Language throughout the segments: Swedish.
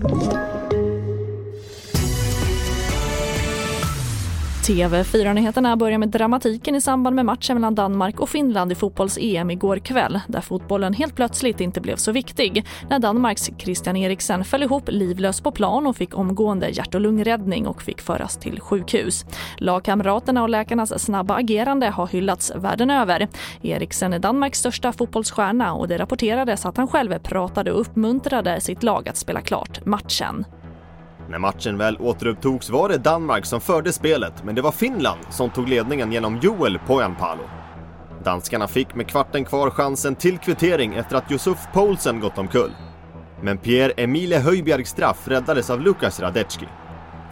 you TV4-nyheterna börjar med dramatiken i samband med matchen mellan Danmark och Finland i fotbolls-EM igår kväll där fotbollen helt plötsligt inte blev så viktig när Danmarks Christian Eriksen föll ihop livlös på plan och fick omgående hjärt och lungräddning och fick föras till sjukhus. Lagkamraterna och läkarnas snabba agerande har hyllats världen över. Eriksen är Danmarks största fotbollsstjärna och det rapporterades att han själv pratade och uppmuntrade sitt lag att spela klart matchen. När matchen väl återupptogs var det Danmark som förde spelet, men det var Finland som tog ledningen genom Joel Pojanpalo. Danskarna fick med kvarten kvar chansen till kvittering efter att Yusuf Poulsen gått omkull. Men Pierre-Emile Höjbjergs straff räddades av Lukas Radecki.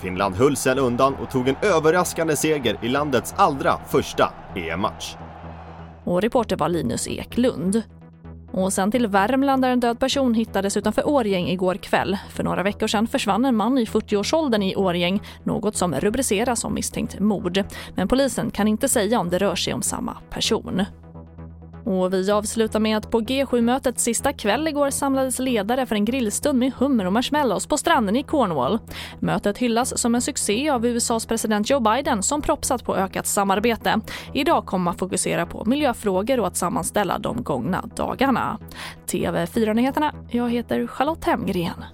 Finland höll sen undan och tog en överraskande seger i landets allra första EM-match. Och reporter var Linus Eklund. Och sen till Värmland där en död person hittades utanför Årgäng igår kväll. För några veckor sedan försvann en man i 40-årsåldern i Årgäng, något som rubriceras som misstänkt mord. Men polisen kan inte säga om det rör sig om samma person. Och vi avslutar med att på G7-mötets sista kväll igår samlades ledare för en grillstund med hummer och marshmallows på stranden i Cornwall. Mötet hyllas som en succé av USAs president Joe Biden som propsat på ökat samarbete. Idag kommer man fokusera på miljöfrågor och att sammanställa de gångna dagarna. TV4-nyheterna, jag heter Charlotte Hemgren.